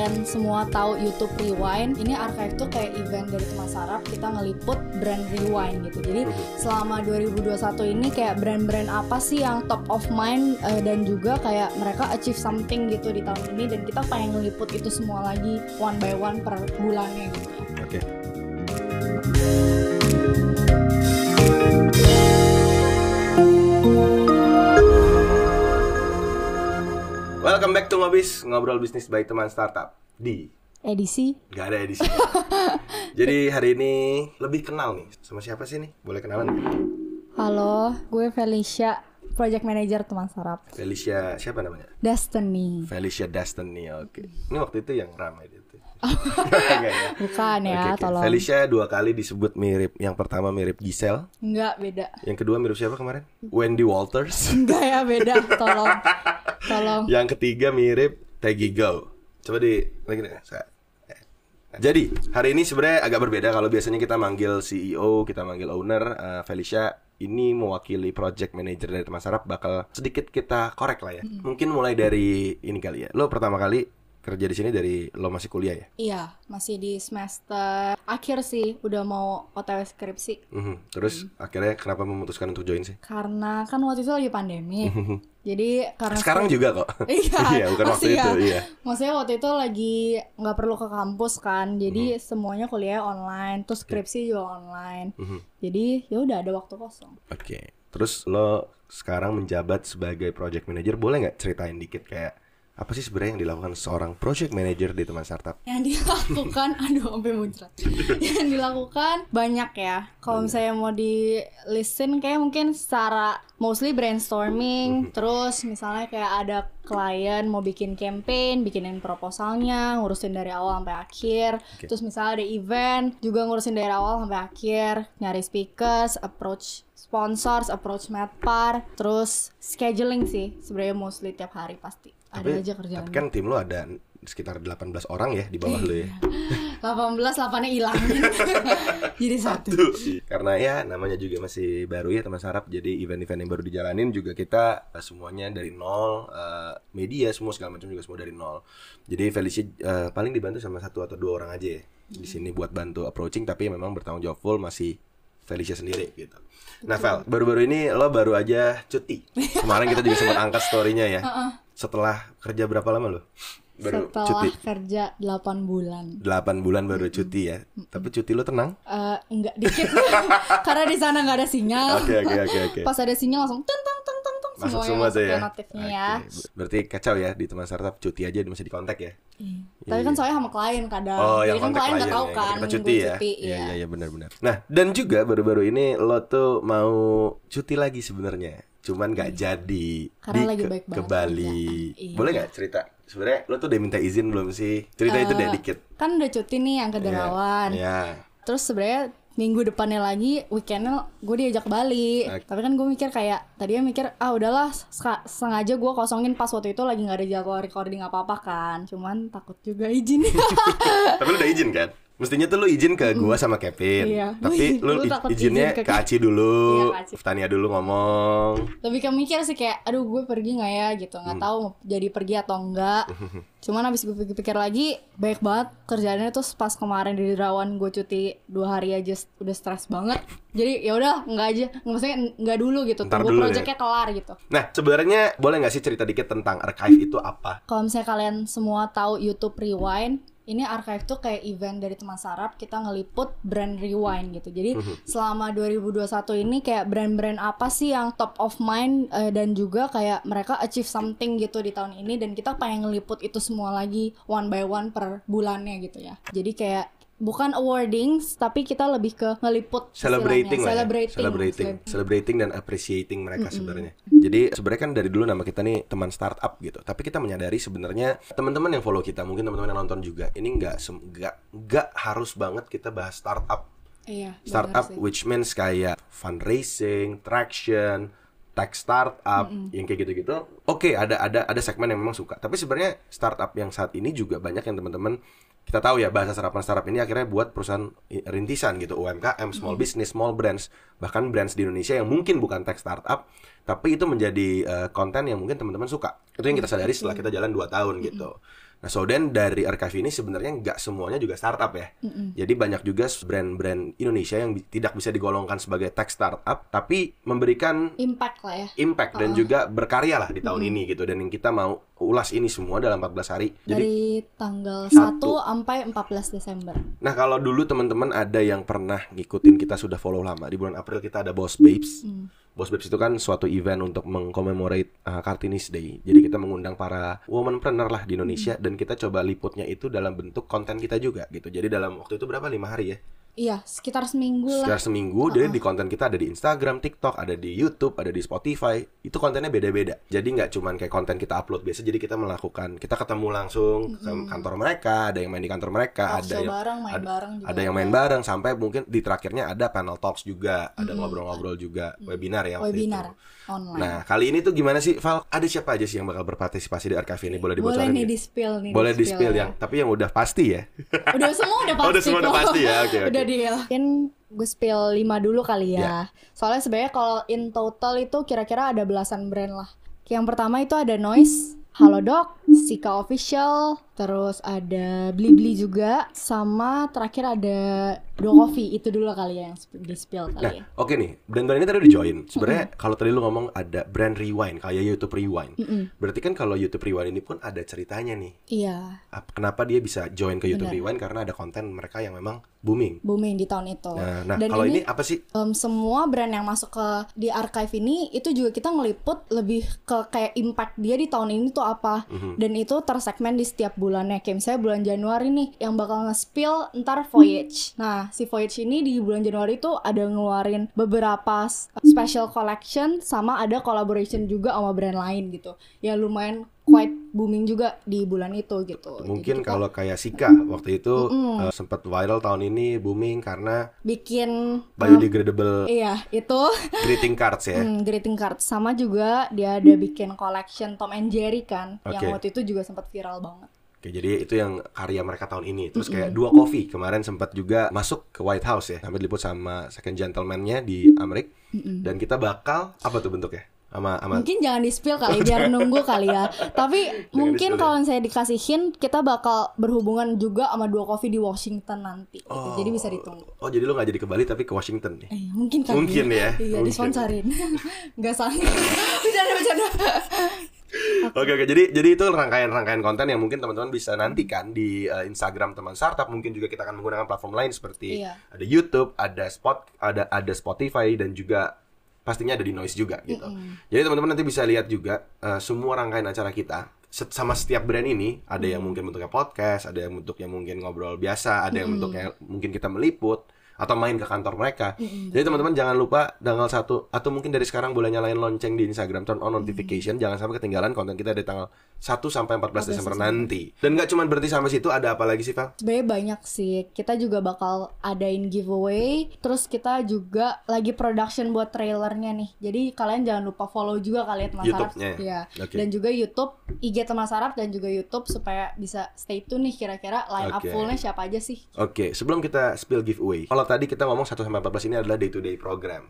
kalian semua tahu YouTube Rewind, ini Archive tuh kayak event dari teman sarap kita ngeliput brand Rewind gitu. Jadi selama 2021 ini kayak brand-brand apa sih yang top of mind eh, dan juga kayak mereka achieve something gitu di tahun ini dan kita pengen ngeliput itu semua lagi one by one per bulannya gitu. Oke. Welcome back to Ngobis, ngobrol bisnis by teman startup di Edisi Gak ada edisi. Jadi hari ini lebih kenal nih sama siapa sih nih? Boleh kenalan? Halo, gue Felicia, project manager teman sarap. Felicia siapa namanya? Destiny. Felicia Destiny. Oke. Ini waktu itu yang ramai itu. Bukan ya, Oke, oke. tolong. Felicia dua kali disebut mirip. Yang pertama mirip Giselle, Enggak beda. yang kedua mirip siapa kemarin? Wendy Walters. Enggak ya beda, tolong. Tolong. Yang ketiga mirip Peggy Go. Coba di lagi nih. eh. Jadi hari ini sebenarnya agak berbeda kalau biasanya kita manggil CEO, kita manggil owner. Eh, Felicia ini mewakili project manager dari teman sarap bakal sedikit kita korek lah ya. Mungkin mulai dari ini kali ya. Lo pertama kali kerja di sini dari lo masih kuliah ya? Iya, masih di semester akhir sih, udah mau OTW skripsi. Mhm. Terus akhirnya kenapa memutuskan untuk join sih? Karena kan waktu itu lagi pandemi. Jadi karena Sekarang juga kok. Iya, bukan waktu masih itu. ya. Iya. Maksudnya waktu itu lagi nggak perlu ke kampus kan, jadi Mhm. semuanya kuliah online, terus skripsi juga online. Mhm. Jadi ya udah ada waktu kosong. Oke. Terus lo sekarang menjabat sebagai project manager, boleh nggak ceritain dikit kayak apa sih sebenarnya yang dilakukan seorang project manager di teman startup? Yang dilakukan, aduh sampai muncrat. yang dilakukan banyak ya. Kalau misalnya mau di listin kayak mungkin secara mostly brainstorming, terus misalnya kayak ada klien mau bikin campaign, bikinin proposalnya, ngurusin dari awal sampai akhir. Terus misalnya ada event, juga ngurusin dari awal sampai akhir, nyari speakers, approach sponsors, approach medpar, terus scheduling sih sebenarnya mostly tiap hari pasti. Ada aja kerjaan. tapi kan tim lo ada sekitar 18 orang ya di bawah lo ya. 18 8 hilang jadi satu Tuh. Karena ya namanya juga masih baru ya teman sarap, jadi event-event yang baru dijalanin juga kita eh, semuanya dari nol, eh, media semua segala macam juga semua dari nol. Jadi Felicia eh, paling dibantu sama satu atau dua orang aja ya di sini buat bantu approaching, tapi memang bertanggung jawab full masih Felicia sendiri gitu. Nah Vel, baru-baru ini lo baru aja cuti. Kemarin kita juga sempat angkat story-nya ya. Setelah kerja berapa lama lo? Baru setelah cuti. kerja 8 bulan 8 bulan baru cuti ya. Tapi cuti lo tenang? Eh enggak dikit karena di sana nggak ada sinyal Oke oke oke oke. pas ada sinyal langsung teng teng teng teng teng Masuk semua tuh ya. notifnya ya. Berarti kacau ya di teman startup cuti aja masih di kontak ya. Iya. tapi kan soalnya sama klien kadang Oh, jadi yang kan kontak klien nggak tahu ya. kan Kita cuti ya. cuti, Iya iya. iya iya benar-benar. Nah, dan juga baru-baru ini lo tuh mau cuti lagi sebenarnya. Cuman nggak jadi Iya. Karena di lagi ke, baik ke Bali. Iya. Boleh nggak cerita? Sebenarnya lo tuh udah minta izin belum sih? Cerita itu deh Eh, dikit. kan udah cuti nih yang ke Derawan Iya. terus sebenarnya minggu depannya lagi weekendnya gue diajak Bali Oke. tapi kan gue mikir kayak tadinya mikir ah udahlah sengaja gue kosongin pas waktu itu lagi nggak ada jadwal recording apa apa kan cuman takut juga izin Tapi lu udah izin kan? Mestinya tuh lu izin ke gua sama Kevin. Iya. Tapi lu, Lu takut izinnya izin ke- ke Aci dulu. Iya, ke Aci. Tania dulu ngomong. lebih ke mikir sih kayak aduh gue pergi nggak ya gitu nggak tahu mau jadi pergi atau enggak cuman habis gue pikir-pikir lagi baik banget kerjaannya tuh pas kemarin di Derawan gue cuti dua hari aja udah stres banget jadi ya udah nggak aja maksudnya nggak dulu gitu Ntar tunggu dulu ya. projectnya kelar gitu Nah, sebenarnya boleh nggak sih cerita dikit tentang archive itu apa? kalau misalnya kalian semua tahu YouTube Rewind ini archive tuh kayak event dari teman sarap kita ngeliput brand Rewind gitu. Jadi selama 2021 ini kayak brand-brand apa sih yang top of mind eh, dan juga kayak mereka achieve something gitu di tahun ini dan kita pengen ngeliput itu semua lagi one by one per bulannya gitu ya. Jadi kayak bukan awardings tapi kita lebih ke ngeliput Celebrating lah ya. celebrating celebrating, Celeb- celebrating dan appreciating mereka sebenarnya. Jadi sebenarnya kan dari dulu nama kita nih teman startup gitu. Tapi kita menyadari sebenarnya teman-teman yang follow kita, mungkin teman-teman yang nonton juga, ini nggak nggak nggak harus banget kita bahas startup. iya Startup which means kayak fundraising, traction, tech startup, yang kayak gitu-gitu. Oke, ada ada ada segmen yang memang suka. Tapi sebenarnya startup yang saat ini juga banyak yang teman-teman kita tahu ya bahasa sarapan startup ini akhirnya buat perusahaan rintisan gitu UMKM, small business, small brands, bahkan brands di Indonesia yang mungkin bukan tech startup, tapi itu menjadi eh, konten yang mungkin teman-teman suka. Itu yang kita sadari setelah kita jalan 2 tahun gitu. Nah, so then dari archive ini sebenarnya nggak semuanya juga startup ya. Jadi banyak juga brand-brand Indonesia yang bi- tidak bisa digolongkan sebagai tech startup, tapi memberikan Impact lah ya. impact dan juga berkarya lah di tahun ini gitu. Dan yang kita mau ulas ini semua dalam 14 hari. Jadi Dari tanggal Satu. 1 sampai 14 Desember. Nah kalau dulu teman-teman ada yang pernah ngikutin kita sudah follow lama di bulan April kita ada Boss Babes. Boss Babes itu kan suatu event untuk mengcommemorate uh, Kartini's Day. Jadi kita mengundang para womanpreneur lah di Indonesia dan kita coba liputnya itu dalam bentuk konten kita juga gitu. Jadi dalam waktu itu berapa lima hari ya? Iya, sekitar seminggu lah. Sekitar seminggu, jadi di konten kita ada di Instagram, TikTok, ada di YouTube, ada di Spotify. Itu kontennya beda-beda. Jadi nggak cuman kayak konten kita upload biasa. Jadi kita melakukan, kita ketemu langsung ke kantor mereka, ada yang main di kantor mereka, Talk ada yang bareng, main ada, bareng juga. ada yang main bareng sampai mungkin di terakhirnya ada panel talks juga, ada ngobrol-ngobrol juga, webinar ya waktu webinar itu. online. Nah, kali ini tuh gimana sih, Val? Ada siapa aja sih yang bakal berpartisipasi di archive ini? Boleh Boleh dibocorin nih nggak? di spill nih. Boleh di spill ya. ya, tapi yang udah pasti ya. Udah semua udah pasti. Oh, udah semua udah pasti ya? Oke, oke. Udah deal. Mungkin gue spill 5 dulu kali ya. Ya. Soalnya sebenarnya kalau in total itu kira-kira ada belasan brand lah. Yang pertama itu ada Noise, Halodoc, Sika Official, terus ada Blibli juga, sama terakhir ada Do Coffee. Itu dulu kali ya yang di spill kali Nah, ya. oke nih, brand-brand ini tadi udah join. Sebenarnya kalau tadi lu ngomong ada brand rewind kayak YouTube Rewind. Berarti kan kalau YouTube Rewind ini pun ada ceritanya nih. Iya, Ap- Kenapa dia bisa join ke YouTube Benar. Rewind karena ada konten mereka yang memang booming. booming di tahun itu. Nah, nah Dan kalau ini, ini apa sih? um, semua brand yang masuk ke di archive ini itu juga kita ngeliput lebih ke kayak impact dia di tahun ini tuh apa. Mhm. dan itu tersegmen di setiap bulannya. Kayak misalnya bulan Januari nih yang bakal nge-spill ntar Voyage. Nah si Voyage ini di bulan Januari itu ada ngeluarin beberapa special collection sama ada collaboration juga sama brand lain gitu. Yang lumayan quite booming juga di bulan itu gitu Mungkin Jadi kita kalau kayak Sika waktu itu eh, sempat viral tahun ini booming karena bikin biodegradable iya itu greeting cards ya. Hmm, greeting card sama juga dia ada bikin collection Tom and Jerry kan yang Oke. waktu itu juga sempat viral banget. Oke, jadi itu yang karya mereka tahun ini. Terus kayak dua coffee kemarin sempat juga masuk ke White House ya, sampai diliput sama second gentleman-nya di Amerika. Dan kita bakal apa tuh bentuknya? Sama sama Mungkin jangan di spill kali biar nunggu kali ya. Tapi mungkin di-spill ya. kalau saya dikasihin kita bakal berhubungan juga sama dua coffee di Washington nanti. gitu. Oh. Jadi bisa ditunggu. Oh, jadi lu nggak jadi ke Bali tapi ke Washington nih. Eh, mungkin kali Mungkin ya, Iya, mungkin. disponsorin. Enggak sanggup. bercanda bercanda. Oke oke jadi jadi itu rangkaian-rangkaian konten yang mungkin teman-teman bisa nantikan di uh, Instagram teman startup mungkin juga kita akan menggunakan platform lain seperti Iya. ada YouTube, ada Spot, ada ada Spotify dan juga pastinya ada di Noise juga gitu. Jadi teman-teman nanti bisa lihat juga uh, semua rangkaian acara kita sama setiap brand ini ada yang mungkin bentuknya podcast, ada yang bentuknya mungkin ngobrol biasa, ada yang bentuknya mungkin kita meliput atau main ke kantor mereka. Jadi teman-teman jangan lupa tanggal 1 atau mungkin dari sekarang boleh nyalain lonceng di Instagram turn on notification jangan sampai ketinggalan konten kita dari tanggal 1 sampai 14 Desember nanti. Dan nggak cuma berhenti sampai situ ada apa lagi sih, Val? Sebenarnya banyak sih. Kita juga bakal adain giveaway. Terus kita juga lagi production buat trailernya nih. Jadi kalian jangan lupa follow juga kali ya teman sarap. YouTube-nya. Iya. Oke. Dan juga YouTube IG teman sarap dan juga YouTube supaya bisa stay tune nih kira-kira line up Oke. fullnya siapa aja sih. Oke, sebelum kita spill giveaway. Kalau tadi kita ngomong 1 sampai 14 ini adalah day to day program.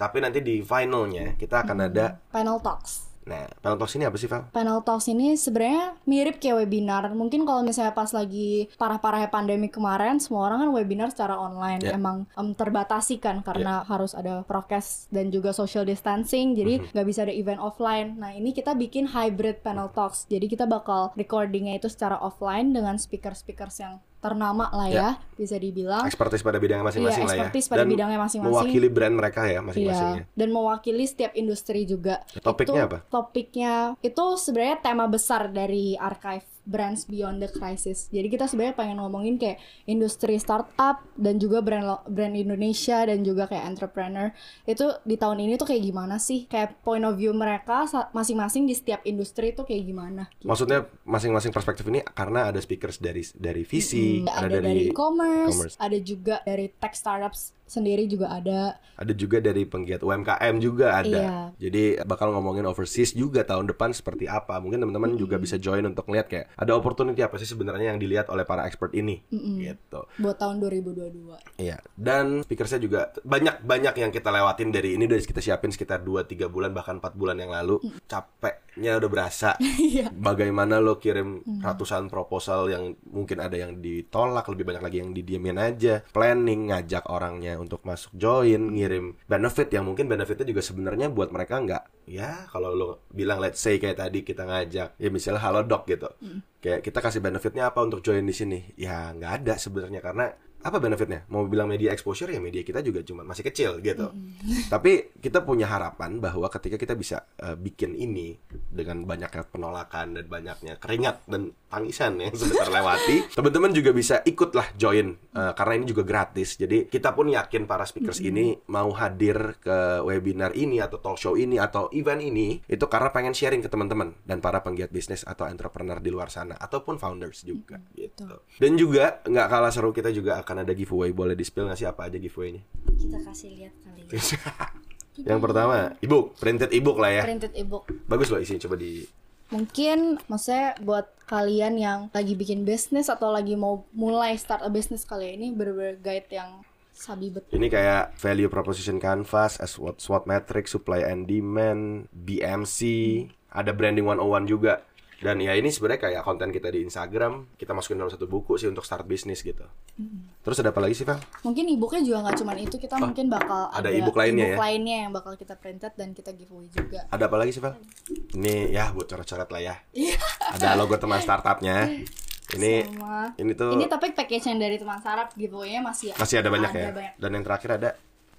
Tapi nanti di finalnya kita akan ada Panel talks. Nah, panel talks ini apa sih, Val? Panel talks ini sebenarnya mirip kayak webinar. Mungkin kalau misalnya pas lagi parah-parahnya pandemi kemarin, semua orang kan webinar secara online. Ya. Emang em, terbatasi kan karena harus ada prokes dan juga social distancing. Jadi Mhm. nggak bisa ada event offline. Nah ini kita bikin hybrid panel talks. Jadi kita bakal recordingnya itu secara offline dengan speaker-speakers yang ternama lah ya, bisa dibilang. Expertise pada bidangnya masing-masing Iya, lah ya. expertise pada Dan bidangnya masing-masing. Mewakili brand mereka ya masing-masingnya. Iya, dan mewakili setiap industri juga. Topiknya Itu- apa? Topiknya itu sebenarnya tema besar dari archive Brands Beyond the Crisis. Jadi kita sebenarnya pengen ngomongin kayak industri startup dan juga brand brand Indonesia dan juga kayak entrepreneur itu di tahun ini tuh kayak gimana sih? Kayak point of view mereka masing-masing di setiap industri itu kayak gimana? gitu. Maksudnya masing-masing perspektif ini karena ada speakers dari dari visi, ada, ada, dari e-commerce, e-commerce. ada juga dari tech startups sendiri juga ada. ada juga dari penggiat UMKM juga ada. Iya. Jadi bakal ngomongin overseas juga tahun depan seperti apa. Mungkin teman-teman juga bisa join untuk ngeliat kayak ada opportunity apa sih sebenarnya yang dilihat oleh para expert ini gitu. buat tahun 2022. Iya. Dan speakersnya juga banyak banyak yang kita lewatin dari ini dari kita siapin sekitar 2 3 bulan bahkan 4 bulan yang lalu. Capek capeknya udah berasa. Iya. Bagaimana lo kirim ratusan proposal yang mungkin ada yang ditolak, lebih banyak lagi yang didiemin aja. Planning ngajak orangnya untuk masuk join, ngirim benefit yang mungkin benefitnya juga sebenarnya buat mereka nggak ya kalau lo bilang let's say kayak tadi kita ngajak ya misalnya halo dok gitu kayak kita kasih benefitnya apa untuk join di sini ya nggak ada sebenarnya karena apa benefitnya? Mau bilang media exposure ya media kita juga cuma masih kecil gitu. Tapi kita punya harapan bahwa ketika kita bisa eh, bikin ini dengan banyaknya penolakan dan banyaknya keringat dan tangisan yang sudah terlewati, teman-teman juga bisa ikutlah join Eh, karena ini juga gratis. Jadi kita pun yakin para speakers ini mau hadir ke webinar ini atau talk show ini atau event ini itu karena pengen sharing ke teman-teman dan para penggiat bisnis atau entrepreneur di luar sana ataupun founders juga gitu. Dan juga nggak kalah seru kita juga akan ada giveaway. Boleh di-spill nggak sih apa aja giveaway-nya? Kita kasih lihat kali ya. Yang pertama, ebook, printed ebook lah ya. Printed ebook. Bagus loh isinya coba di Mungkin maksudnya buat kalian yang lagi bikin bisnis atau lagi mau mulai start a business kali ya, ini bener-bener guide yang sabi betul. Ini kayak value proposition canvas, as SWOT, SWOT metric, supply and demand, BMC, ada branding 101 juga. Dan ya ini sebenarnya kayak konten kita di Instagram, kita masukin dalam satu buku sih untuk start bisnis gitu. Terus ada apa lagi sih, Val? Mungkin ebooknya juga nggak cuman itu, kita mungkin bakal ada ada, ebook lainnya ya? lainnya yang bakal kita printed dan kita giveaway juga. Ada apa lagi sih, Val? Ini ya buat coret-coret lah ya. Iya. Ada logo teman startupnya. Ini Sama. ini tuh Ini tapi package yang dari teman sarap giveaway-nya masih masih ada banyak ya. banyak. Dan yang terakhir ada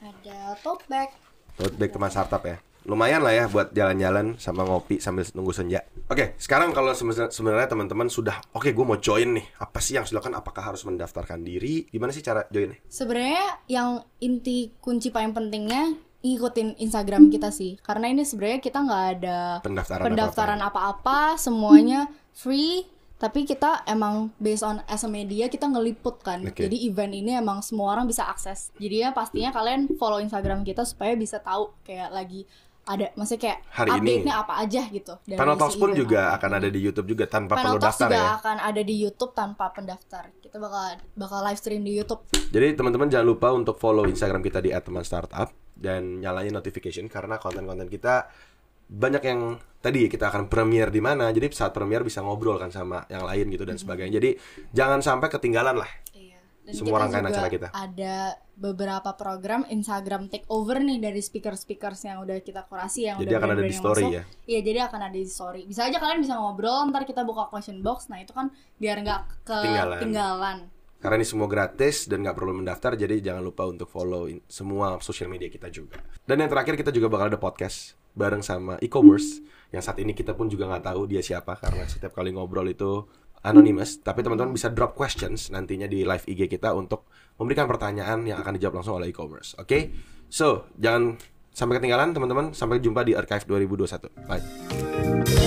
Ada tote bag. Tote bag teman startup ya. Lumayan lah ya buat jalan-jalan sama ngopi sambil nunggu senja. Oke, sekarang kalau sebe- sebenarnya teman-teman sudah oke gue mau join nih. Apa sih yang harus dilakukan? Apakah harus mendaftarkan diri? Gimana sih cara joinnya? Sebenarnya yang inti kunci paling pentingnya ngikutin Instagram kita sih. Karena ini sebenarnya kita nggak ada Pendaftaran pendaftaran apa-apa, semuanya free. Tapi kita emang based on as a media kita ngeliput kan. Oke. Jadi event ini emang semua orang bisa akses. Jadi ya pastinya kalian follow Instagram kita supaya bisa tahu kayak lagi ada maksudnya kayak Hari ini. update-nya apa aja gitu. dari Panel Talks pun juga apa. akan ada di YouTube juga tanpa Panel perlu Talks daftar juga ya. akan ada di YouTube tanpa pendaftar. Kita bakal bakal live stream di YouTube. Jadi teman-teman jangan lupa untuk follow Instagram kita di @teman_startup dan nyalain notification karena konten-konten kita banyak yang tadi kita akan premiere di mana. Jadi saat premiere bisa ngobrol kan sama yang lain gitu dan sebagainya. Jadi jangan sampai ketinggalan lah. Dan Semua kita rangkaian juga acara kita. Ada beberapa program Instagram takeover nih dari speaker-speakers yang udah kita kurasi yang Jadi udah akan ada di story masuk. ya? Iya, jadi akan ada di story. Bisa aja kalian bisa ngobrol, ntar kita buka question box. Nah, itu kan biar nggak Ketinggalan. Karena ini semua gratis dan nggak perlu mendaftar, jadi jangan lupa untuk follow semua sosial media kita juga. Dan yang terakhir kita juga bakal ada podcast bareng sama e-commerce yang saat ini kita pun juga nggak tahu dia siapa karena setiap kali ngobrol itu anonymous. Tapi teman-teman bisa drop questions nantinya di live IG kita untuk memberikan pertanyaan yang akan dijawab langsung oleh e-commerce. Oke, so jangan sampai ketinggalan teman-teman. Sampai jumpa di archive 2021. Bye.